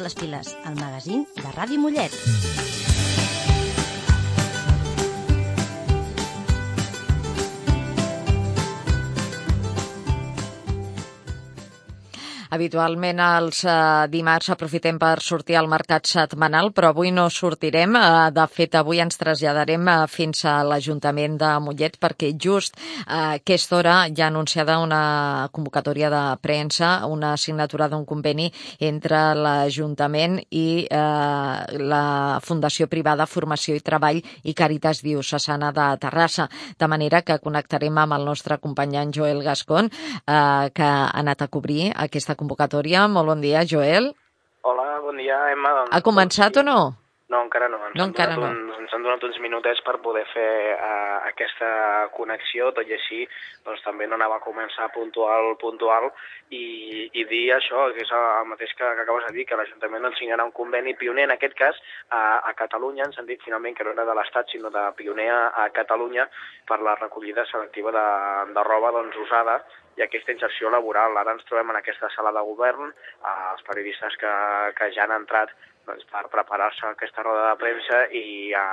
les piles, al magazín de Ràdio Mollet. Habitualment els eh, dimarts aprofitem per sortir al mercat setmanal, però avui no sortirem. Eh, de fet, avui ens traslladarem eh, fins a l'Ajuntament de Mollet perquè just a aquesta hora hi ha anunciada una convocatòria de premsa, una signatura d'un conveni entre l'Ajuntament i eh, la Fundació Privada Formació i Treball i Càritas Diocesana de Terrassa. De manera que connectarem amb el nostre company Joel Gascon, eh, que ha anat a cobrir aquesta convocatòria. Molt bon dia, Joel. Hola, bon dia, Emma. Doncs, Ha començat o no? No, encara no. Ens No, han encara donat no. Un, ens han donat uns minutets per poder fer uh, aquesta connexió, tot i així doncs, també no anava a començar puntual, puntual, i, i dir això, que és el mateix que, que acabes de dir, que l'Ajuntament ens signarà un conveni pioner, en aquest cas, a, a Catalunya, ens han dit finalment que no era de l'Estat, sinó de pioner a, a Catalunya per la recollida selectiva de, de roba doncs, usada i aquesta inserció laboral. Ara ens trobem en aquesta sala de govern, eh, els periodistes que, que ja han entrat doncs, per preparar-se aquesta roda de premsa i a,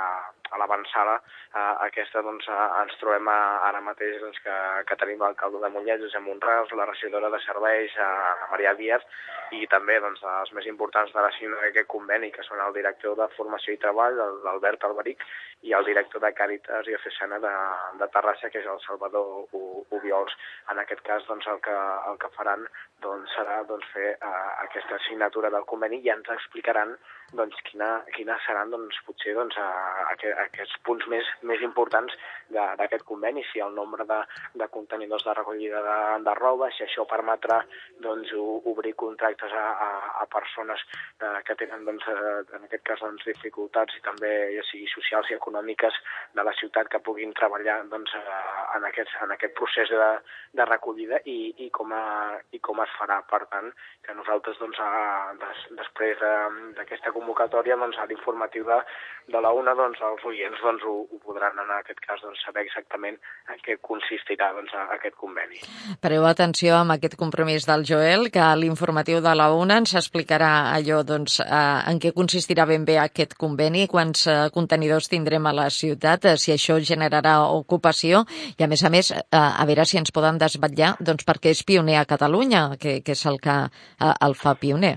a l'avançada eh, aquesta doncs, eh, ens trobem a, ara mateix doncs, que, que tenim l'alcalde de Mollet, Josep Monrals, la regidora de serveis, eh, Maria Díaz, i també doncs, els més importants de la signa d'aquest conveni, que són el director de Formació i Treball, l'Albert Alberic, i el director de Càritas i Diocesana de, de Terrassa, que és el Salvador Ubiols. En aquest cas, doncs, el que, el que faran doncs, serà doncs, fer uh, aquesta signatura del conveni i ens explicaran doncs, quina, quines seran doncs, potser doncs, uh, aqu aquests punts més, més importants d'aquest conveni, si el nombre de, de contenidors de recollida de, de roba, si això permetrà doncs, obrir contractes a, a, a persones uh, que tenen, doncs, uh, en aquest cas, doncs, dificultats i també ja sigui socials i econòmiques de la ciutat que puguin treballar doncs, uh, en, aquest, en aquest procés de, de recollida i, i, com a, i com es farà. Per tant, que nosaltres, doncs, a, des, després de- d'aquesta convocatòria, doncs, a l'informatiu de, de la UNA, doncs, els oients doncs, ho, ho podran, en aquest cas, doncs, saber exactament en què consistirà doncs, aquest conveni. Pareu atenció amb aquest compromís del Joel, que a l'informatiu de la UNA ens explicarà allò doncs, en què consistirà ben bé aquest conveni, quants eh, contenidors tindrem a la ciutat, eh, si això generarà ocupació i, a més a més, eh, a veure si ens poden desvetllar doncs, perquè és pioner a Catalunya, que, que és el que el fa pioner.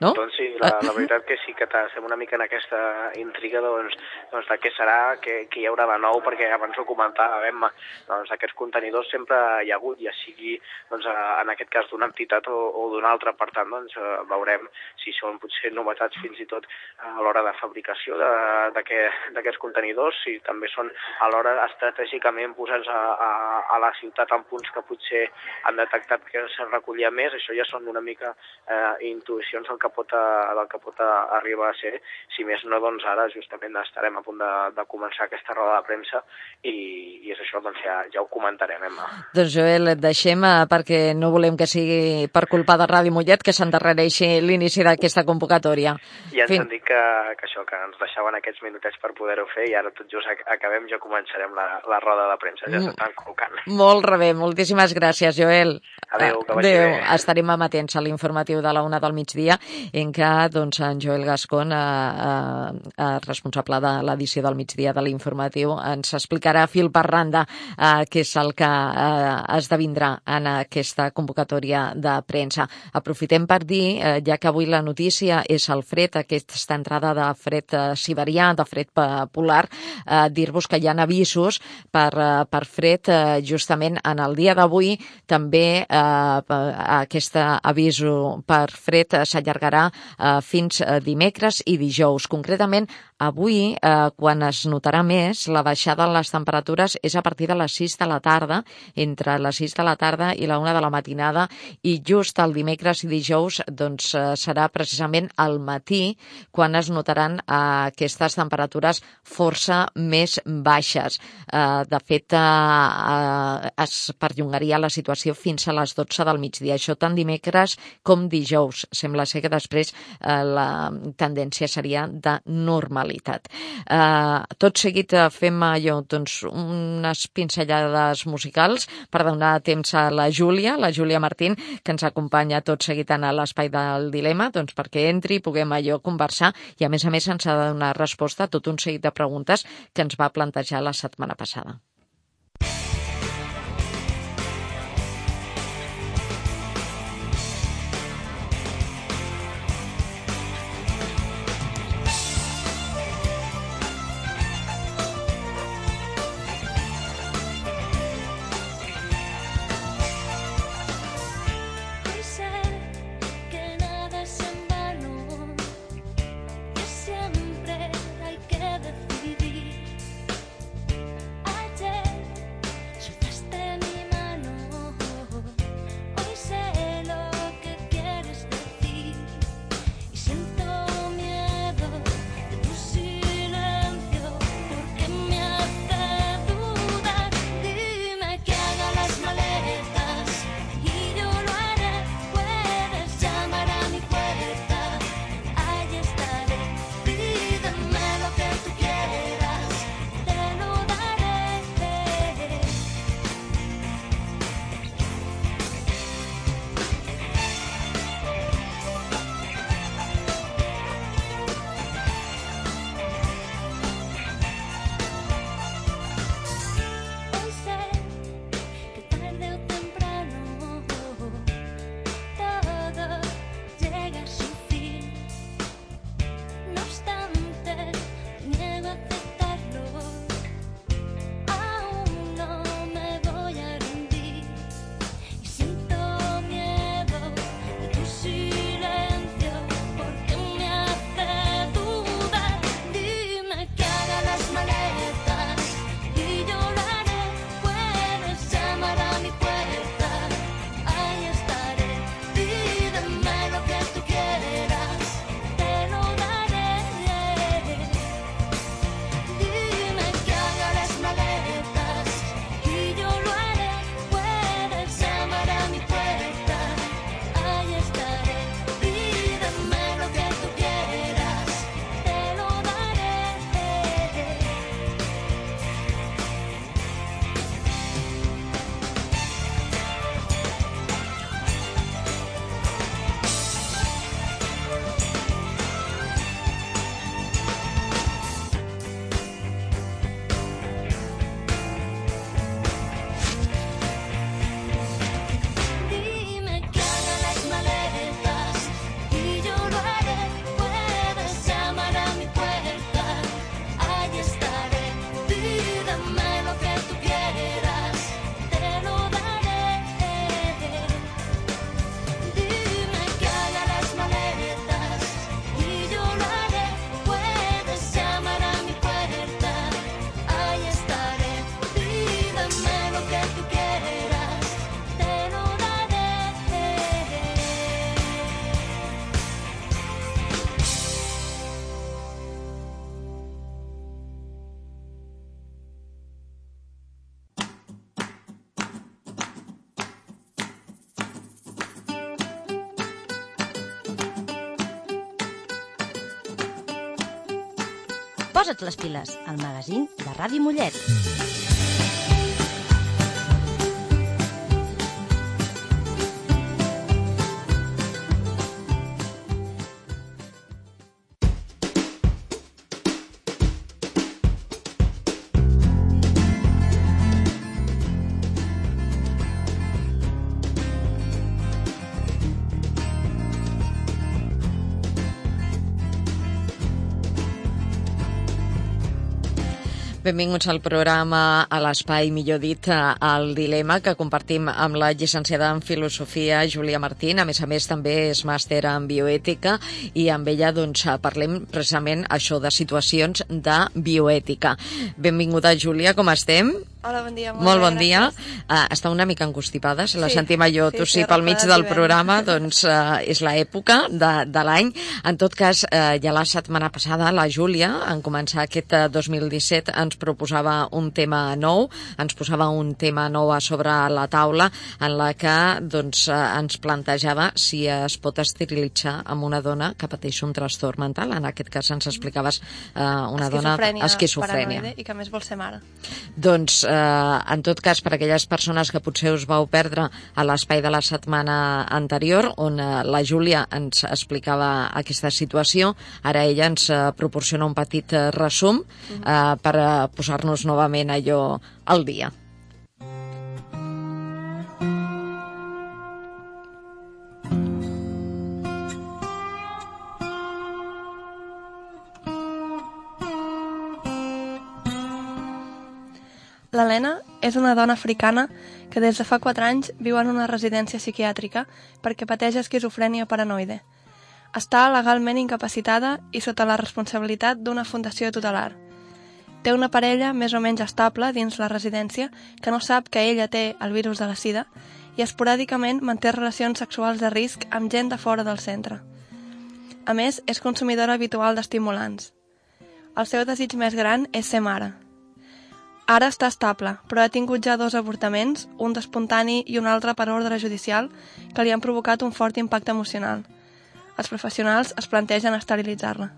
No? Doncs sí, la, la veritat que sí que estem una mica en aquesta intriga doncs, doncs de què serà, què, què hi haurà de nou, perquè abans ho comentava Emma, doncs aquests contenidors sempre hi ha hagut, ja sigui doncs, en aquest cas d'una entitat o, o d'una altra, per tant doncs, eh, veurem si són potser novetats fins i tot a l'hora de fabricació d'aquests contenidors, si també són a l'hora estratègicament posats a, a, a la ciutat en punts que potser han detectat que se'n recollia més, això ja són una mica eh, intuïcions del que, pot, a, del que pot a, arribar a ser. Si més no, doncs ara justament estarem a punt de, de començar aquesta roda de premsa i, i és això, doncs ja, ja ho comentarem, Emma. Doncs Joel, et deixem eh, perquè no volem que sigui per culpa de Ràdio Mollet que s'endarrereixi l'inici d'aquesta convocatòria. I ens Fin- han dit que, que això, que ens deixaven aquests minutets per poder-ho fer i ara tot just ac- acabem, ja començarem la, la roda de premsa, ja Mm. s'estan col·locant. Molt rebé, moltíssimes gràcies, Joel. Adéu, que vagi Adéu. bé. Estarem amatents a l'informatiu de la una del migdia en què doncs, en Joel Gascon, eh, eh, eh, responsable de l'edició del migdia de l'informatiu, ens explicarà fil per randa eh, què és el que eh, esdevindrà en aquesta convocatòria de premsa. Aprofitem per dir, eh, ja que avui la notícia és el fred, aquesta entrada de fred eh, siberià, de fred polar, eh, dir-vos que hi ha avisos per, eh, per fred eh, justament en el dia d'avui també eh, aquest avís per fred s'allargarà eh, fins eh, dimecres i dijous. Concretament, avui, eh, quan es notarà més, la baixada en les temperatures és a partir de les 6 de la tarda, entre les 6 de la tarda i la 1 de la matinada, i just el dimecres i dijous doncs, eh, serà precisament al matí quan es notaran eh, aquestes temperatures força més baixes. Eh, de fet, eh, eh, es perllongaria la situació fins a les 12 del migdia. Això tant dimecres com dijous. Sembla ser que després eh, la tendència seria de normalitat. Eh, tot seguit eh, fem allò, doncs, unes pinzellades musicals per donar temps a la Júlia, la Júlia Martín, que ens acompanya tot seguit a l'espai del dilema, doncs perquè entri i puguem allò conversar i a més a més ens ha de donar resposta a tot un seguit de preguntes que ens va plantejar la setmana passada. Posa't les piles, al magazín de Ràdio Mollet. Benvinguts al programa a l'espai, millor dit, al dilema que compartim amb la llicenciada en Filosofia, Júlia Martín. A més a més, també és màster en bioètica i amb ella doncs, parlem precisament això de situacions de bioètica. Benvinguda, Júlia, com estem? Hola, bon dia. Molt bon bé, dia. Uh, està una mica angustipada, si la Sí, sentim allò sí, tossir sí, pel mig del programa, doncs uh, és l'època de, de l'any. En tot cas, uh, ja la setmana passada la Júlia, en començar aquest uh, 2017, ens proposava un tema nou, ens posava un tema nou a sobre la taula en la que doncs, uh, ens plantejava si es pot esterilitzar amb una dona que pateix un trastorn mental. En aquest cas ens explicaves uh, una dona Esquizofrènia esquizofrènia. paranoide i que més vol ser mare. Doncs, eh, en tot cas, per aquelles persones que potser us vau perdre a l'espai de la setmana anterior, on eh, la Júlia ens explicava aquesta situació, ara ella ens eh, proporciona un petit eh, resum eh, per eh, posar-nos novament allò al dia. L'Helena és una dona africana que des de fa 4 anys viu en una residència psiquiàtrica perquè pateix esquizofrènia paranoide. Està legalment incapacitada i sota la responsabilitat d'una fundació tutelar. Té una parella més o menys estable dins la residència que no sap que ella té el virus de la sida i esporàdicament manté relacions sexuals de risc amb gent de fora del centre. A més, és consumidora habitual d'estimulants. El seu desig més gran és ser mare. Ara està estable, però ha tingut ja dos avortaments, un d'espontani i un altre per ordre judicial, que li han provocat un fort impacte emocional. Els professionals es plantegen esterilitzar-la.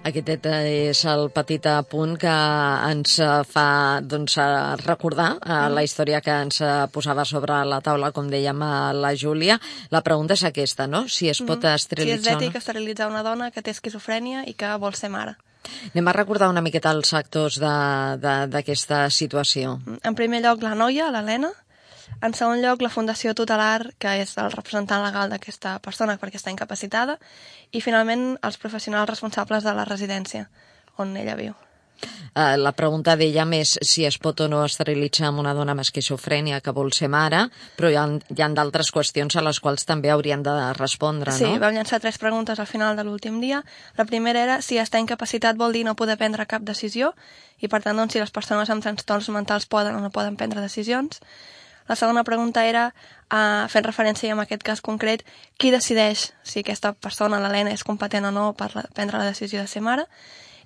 Aquest és el petit apunt que ens eh, fa doncs, eh, recordar eh, la història que ens eh, posava sobre la taula, com dèiem a la Júlia. La pregunta és aquesta, no? Si es pot Si és esterilitzar o ètic no. esterilitzar una dona que té esquizofrènia i que vol ser mare. Anem a recordar una miqueta els actors d'aquesta situació. En primer lloc, la noia, l'Helena. En segon lloc, la Fundació Tutelar, que és el representant legal d'aquesta persona perquè està incapacitada. I, finalment, els professionals responsables de la residència on ella viu. Eh, la pregunta d'ella és si es pot o no esterilitzar amb una dona amb esquizofrènia que vol ser mare, però hi ha, hi ha d'altres qüestions a les quals també haurien de respondre, Sí, no? vam llançar tres preguntes al final de l'últim dia. La primera era si estar incapacitat vol dir no poder prendre cap decisió i, per tant, doncs, si les persones amb trastorns mentals poden o no poden prendre decisions. La segona pregunta era, uh, fent referència en aquest cas concret, qui decideix si aquesta persona, l'Helena, és competent o no per la, prendre la decisió de ser mare.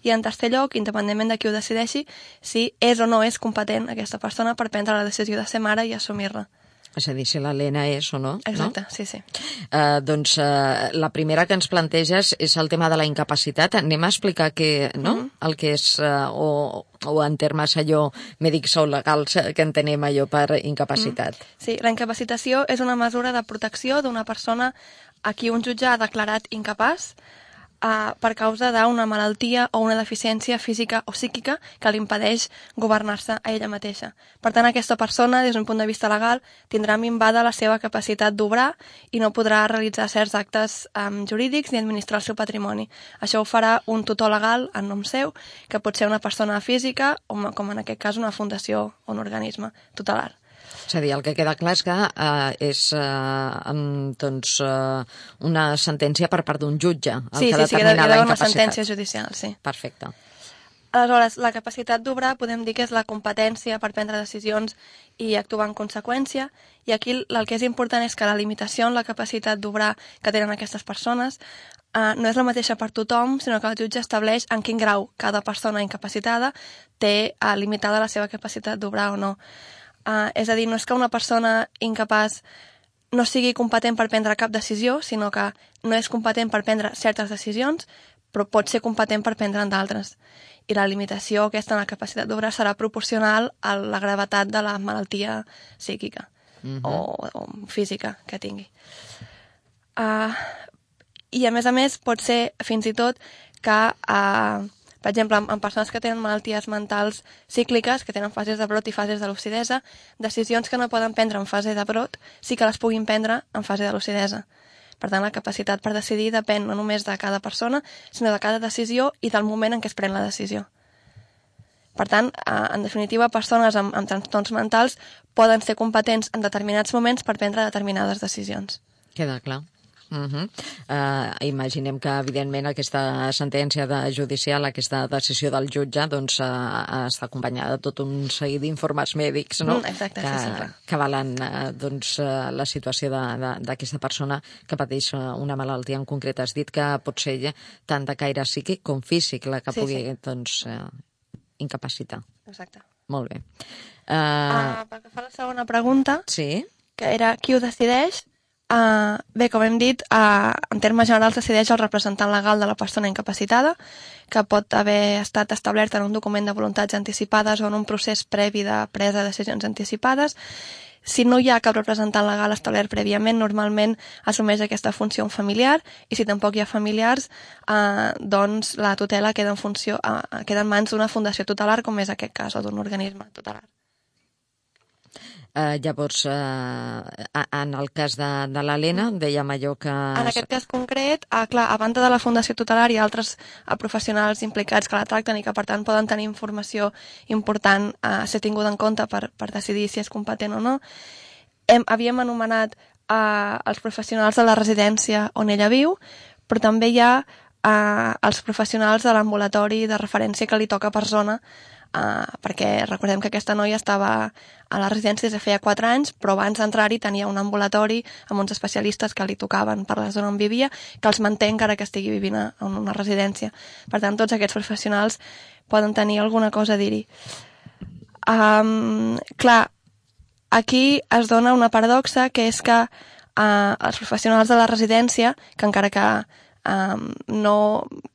I en tercer lloc, independentment de qui ho decideixi, si és o no és competent aquesta persona per prendre la decisió de ser mare i assumir-la. És a dir, si l'Helena és o no. Exacte, no? sí, sí. Eh, doncs eh, la primera que ens planteges és el tema de la incapacitat. Anem a explicar que, no? Mhm. el que és, eh, o, o en termes allò mèdics o legals que entenem allò per incapacitat. Sí, la incapacitació és una mesura de protecció d'una persona a qui un jutge ha declarat incapaç uh, per causa d'una malaltia o una deficiència física o psíquica que li impedeix governar-se a ella mateixa. Per tant, aquesta persona, des d'un punt de vista legal, tindrà minvada la seva capacitat d'obrar i no podrà realitzar certs actes um, jurídics ni administrar el seu patrimoni. Això ho farà un tutor legal en nom seu, que pot ser una persona física o, com en aquest cas, una fundació o un organisme tutelar. És a dir, el que queda clar és que eh, és eh, amb, doncs, eh, una sentència per part d'un jutge el Sí, que sí, sí, la d'haver una sentència judicial, sí. Perfecte. Aleshores, la capacitat d'obrar podem dir que és la competència per prendre decisions i actuar en conseqüència, i aquí el que és important és que la limitació en la capacitat d'obrar que tenen aquestes persones eh, no és la mateixa per tothom, sinó que el jutge estableix en quin grau cada persona incapacitada té eh, limitada la seva capacitat d'obrar o no. Eh, és a dir, no és que una persona incapaç no sigui competent per prendre cap decisió, sinó que no és competent per prendre certes decisions, però pot ser competent per prendre'n d'altres. I la limitació aquesta en la capacitat d'obrar serà proporcional a la gravetat de la malaltia psíquica Mhm. o, o física que tingui. Uh, I a més a més pot ser fins i tot que, uh, per exemple, en, en persones que tenen malalties mentals cícliques, que tenen fases de brot i fases de lucidesa, decisions que no poden prendre en fase de brot sí que les puguin prendre en fase de lucidesa. Per tant, la capacitat per decidir depèn no només de cada persona, sinó de cada decisió i del moment en què es pren la decisió. Per tant, eh, en definitiva, persones amb, amb trastorns mentals poden ser competents en determinats moments per prendre determinades decisions. Queda clar. Uh -huh. uh, imaginem que, evidentment, aquesta sentència de judicial, aquesta decisió del jutge, doncs, uh, està acompanyada de tot un seguit d'informes mèdics, no? Mm, exacte, que, sí, que valen uh, doncs, uh, la situació d'aquesta persona que pateix una malaltia en concret. Has dit que pot ser tant de caire psíquic com físic la que Sí, pugui sí. doncs, uh, incapacitar. Exacte. Molt bé. Uh, Uh, pel que fa a la segona pregunta, sí? que era qui ho decideix, uh, bé, com hem dit, uh, en termes generals decideix el representant legal de la persona incapacitada, que pot haver estat establert en un document de voluntats anticipades o en un procés previ de presa de decisions anticipades. Si no hi ha cap representant legal establert prèviament, normalment assumeix aquesta funció un familiar i si tampoc hi ha familiars, eh, doncs la tutela queda en, funció, eh, queda en mans d'una fundació tutelar, com és aquest cas, o d'un organisme tutelar. Uh, llavors, a- en el cas de, de l'Helena, dèiem allò que... En aquest cas concret, ah, clar, a banda de la Fundació Tutelar hi ha altres ah, professionals implicats que la tracten i que, per tant, poden tenir informació important a ser tinguda en compte per, per decidir si és competent o no. Hem, havíem anomenat eh, els professionals de la residència on ella viu, però també hi ha eh, els professionals de l'ambulatori de referència que li toca per zona, eh, perquè recordem que aquesta noia estava a la residència des de feia 4 anys, però abans d'entrar-hi tenia un ambulatori amb uns especialistes que li tocaven per la zona on vivia, que els manté encara que estigui vivint en una residència. Per tant, tots aquests professionals poden tenir alguna cosa a dir-hi. Um, clar, aquí es dona una paradoxa que és que uh, els professionals de la residència, que encara que um, no,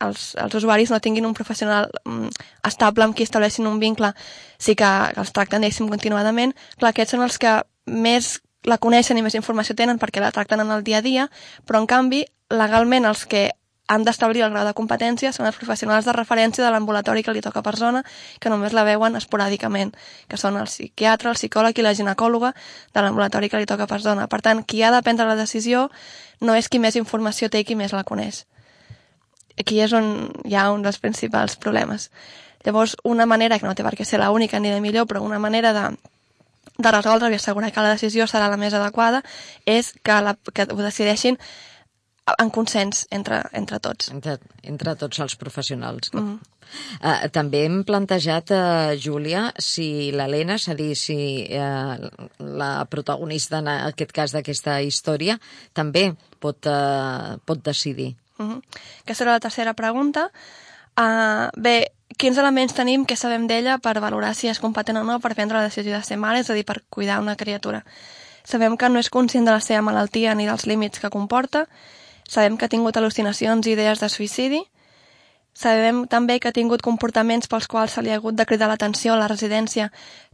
els, els usuaris no tinguin un professional um, estable amb qui estableixin un vincle, sí que, que els tracten, diguéssim, continuadament, clar, aquests són els que més la coneixen i més informació tenen perquè la tracten en el dia a dia, però en canvi, legalment els que han d'establir el grau de competència són els professionals de referència de l'ambulatori que li toca per zona, que només la veuen esporàdicament, que són el psiquiatre, el psicòleg i la ginecòloga de l'ambulatori que li toca per zona. Per tant, qui ha de prendre la decisió no és qui més informació té i qui més la coneix. Aquí és on hi ha un dels principals problemes. Llavors, una manera, que no té per què ser l'única ni de millor, però una manera de, de resoldre i assegurar que la decisió serà la més adequada és que, la, que ho decideixin en consens entre, entre tots. Entre, entre tots els professionals. Mm. Uh, també hem plantejat, uh, Júlia, si l'Helena, és a dir, si uh, la protagonista en aquest cas d'aquesta història, també pot, uh, pot decidir. Uh -huh. Aquesta era la tercera pregunta. Uh, bé, quins elements tenim que sabem d'ella per valorar si és competent o no per prendre la decisió de ser mare, és a dir, per cuidar una criatura? Sabem que no és conscient de la seva malaltia ni dels límits que comporta, sabem que ha tingut al·lucinacions i idees de suïcidi, sabem també que ha tingut comportaments pels quals se li ha hagut de cridar l'atenció a la residència,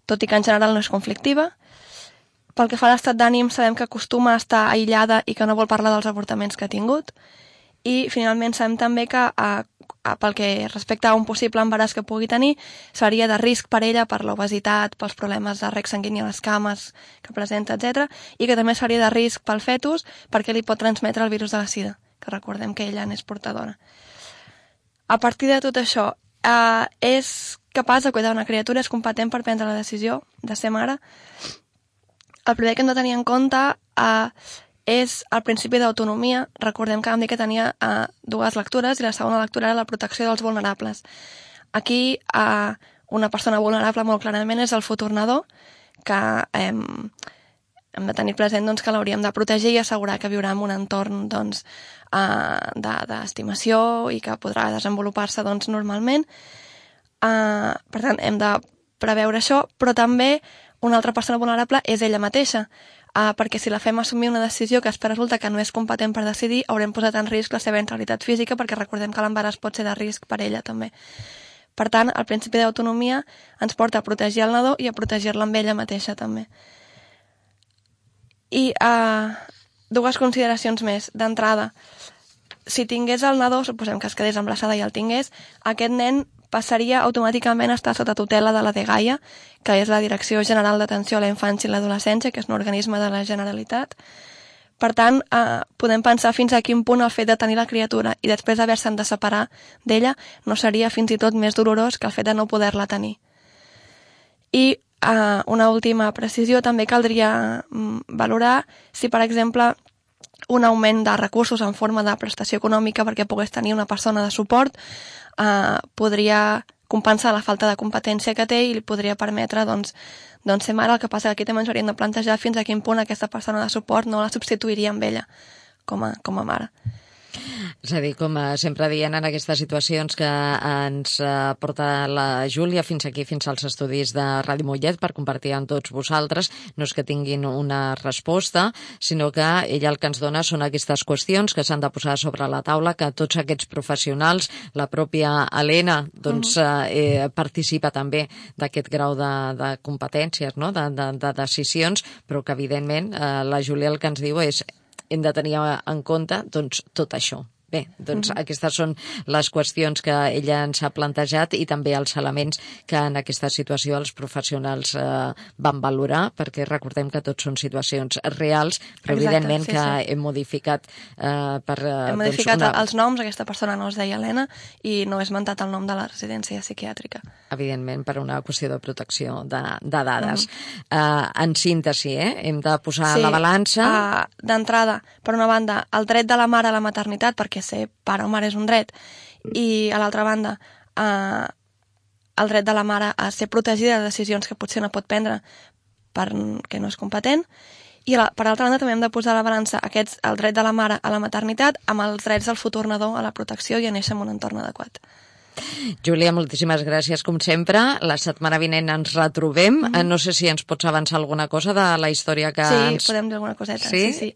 tot i que en general no és conflictiva, pel que fa a l'estat d'ànim, sabem que acostuma a estar aïllada i que no vol parlar dels avortaments que ha tingut, i finalment sabem també que a, pel que respecta a un possible embaràs que pugui tenir seria de risc per ella per l'obesitat, pels problemes de rec sanguini a les cames que presenta, etc. i que també seria de risc pel fetus perquè li pot transmetre el virus de la sida, que recordem que ella n'és portadora. A partir de tot això, eh, és capaç de cuidar una criatura, és competent per prendre la decisió de ser mare. El primer que hem de tenir en compte eh, és el principi d'autonomia. Recordem que vam dir que tenia eh, dues lectures i la segona lectura era la protecció dels vulnerables. Aquí eh, una persona vulnerable molt clarament és el futur nadó, que eh, hem de tenir present doncs, que l'hauríem de protegir i assegurar que viurà en un entorn doncs, eh, d'estimació de, i que podrà desenvolupar-se doncs, normalment. Eh, per tant, hem de preveure això, però també una altra persona vulnerable és ella mateixa, uh, perquè si la fem assumir una decisió que després resulta que no és competent per decidir, haurem posat en risc la seva integritat física, perquè recordem que l'embaràs pot ser de risc per ella també. Per tant, el principi d'autonomia ens porta a protegir el nadó i a protegir-la amb ella mateixa també. I uh, dues consideracions més. D'entrada, si tingués el nadó, suposem que es quedés embarassada i el tingués, aquest nen passaria automàticament a estar sota tutela de la DGAIA, que és la Direcció General d'Atenció a la Infància i l'Adolescència, que és un organisme de la Generalitat. Per tant, eh, podem pensar fins a quin punt el fet de tenir la criatura i després haver-se'n de separar d'ella no seria fins i tot més dolorós que el fet de no poder-la tenir. I eh, una última precisió, també caldria mm, valorar si, per exemple, un augment de recursos en forma de prestació econòmica perquè pogués tenir una persona de suport eh, podria compensar la falta de competència que té i li podria permetre doncs, doncs ser mare. El que passa que aquí també ens hauríem de plantejar fins a quin punt aquesta persona de suport no la substituiria amb ella com a, com a mare. És a dir, com eh, sempre dient en aquestes situacions que ens eh, porta la Júlia fins aquí, fins als estudis de Ràdio Mollet per compartir amb tots vosaltres, no és que tinguin una resposta, sinó que ella el que ens dona són aquestes qüestions que s'han de posar sobre la taula, que tots aquests professionals, la pròpia Helena, doncs eh, eh, participa també d'aquest grau de, de competències, no? de, de, de decisions, però que evidentment eh, la Júlia el que ens diu és hem de tenir en compte doncs, tot això. Bé, doncs Mhm. aquestes són les qüestions que ella ens ha plantejat i també els elements que en aquesta situació els professionals eh, van valorar, perquè recordem que tots són situacions reals, però Exacte, evidentment sí, que sí. hem modificat eh, per... Eh, Hem modificat doncs, una... els noms, aquesta persona no es deia Helena i no he esmentat el nom de la residència psiquiàtrica. evidentment, per una qüestió de protecció de, de dades. Uh, en síntesi, eh? hem de posar la balança... Uh, D'entrada, per una banda, el dret de la mare a la maternitat, perquè ser pare o mare és un dret, i a l'altra banda, uh, el dret de la mare a ser protegida de decisions que potser no pot prendre perquè no és competent, i la, per altra banda també hem de posar a la balança aquests, el dret de la mare a la maternitat amb els drets del futur nadó a la protecció i a néixer en un entorn adequat. Júlia, moltíssimes gràcies, com sempre. La setmana vinent ens retrobem. Mm -hmm. No sé si ens pots avançar alguna cosa de la història que sí, ens... podem dir alguna coseta. Sí? Sí, sí.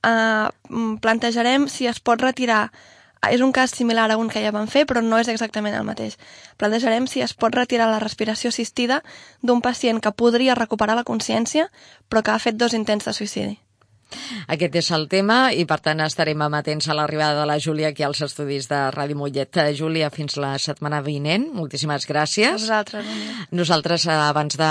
Uh, plantejarem si es pot retirar és un cas similar a un que ja vam fer, però no és exactament el mateix. Plantejarem si es pot retirar la respiració assistida d'un pacient que podria recuperar la consciència, però que ha fet dos intents de suïcidi. Aquest és el tema i, per tant, estarem amatents a l'arribada de la Júlia aquí als estudis de Ràdio Mollet. Eh, Júlia, fins la setmana vinent. Moltíssimes A gràcies. vosaltres, Núria. Nosaltres, eh, abans de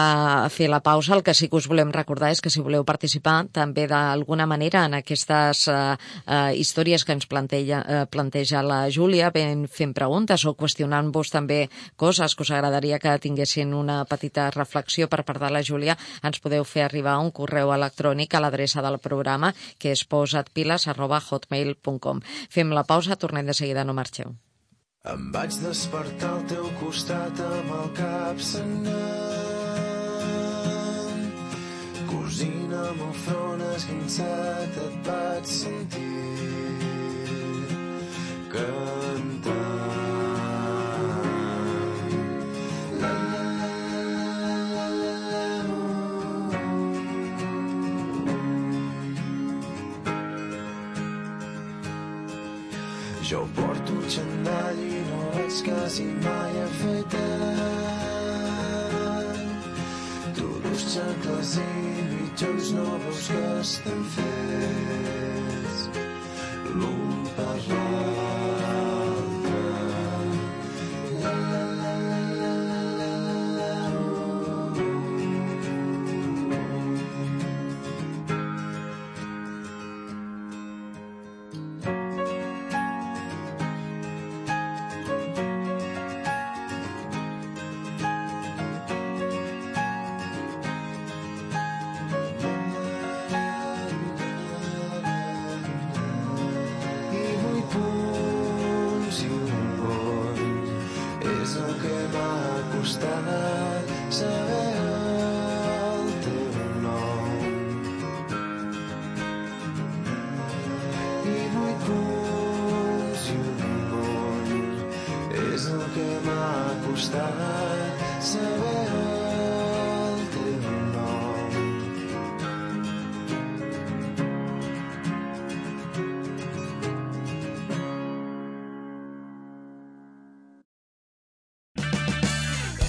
fer la pausa, el que sí que us volem recordar és que si voleu participar també d'alguna manera en aquestes eh, eh, històries que ens planteja, eh, planteja la Júlia, ben fent preguntes o qüestionant-vos també coses que us agradaria que tinguessin una petita reflexió per part de la Júlia, ens podeu fer arribar un correu electrònic a l'adreça del programa que és posatpiles arroba hotmail.com. Fem la pausa, tornem de seguida, no marxeu. Em vaig despertar al teu costat amb el cap sanant. Cosint amb el front esguinçat et vaig sentir cantant. Jo porto un xandall i no vaig quasi mai afaitat. Tu dus xancles i mitjons no veus que estem fets que m'ha costat saber el teu nom. I vuit punts i un bony és el que m'ha costat saber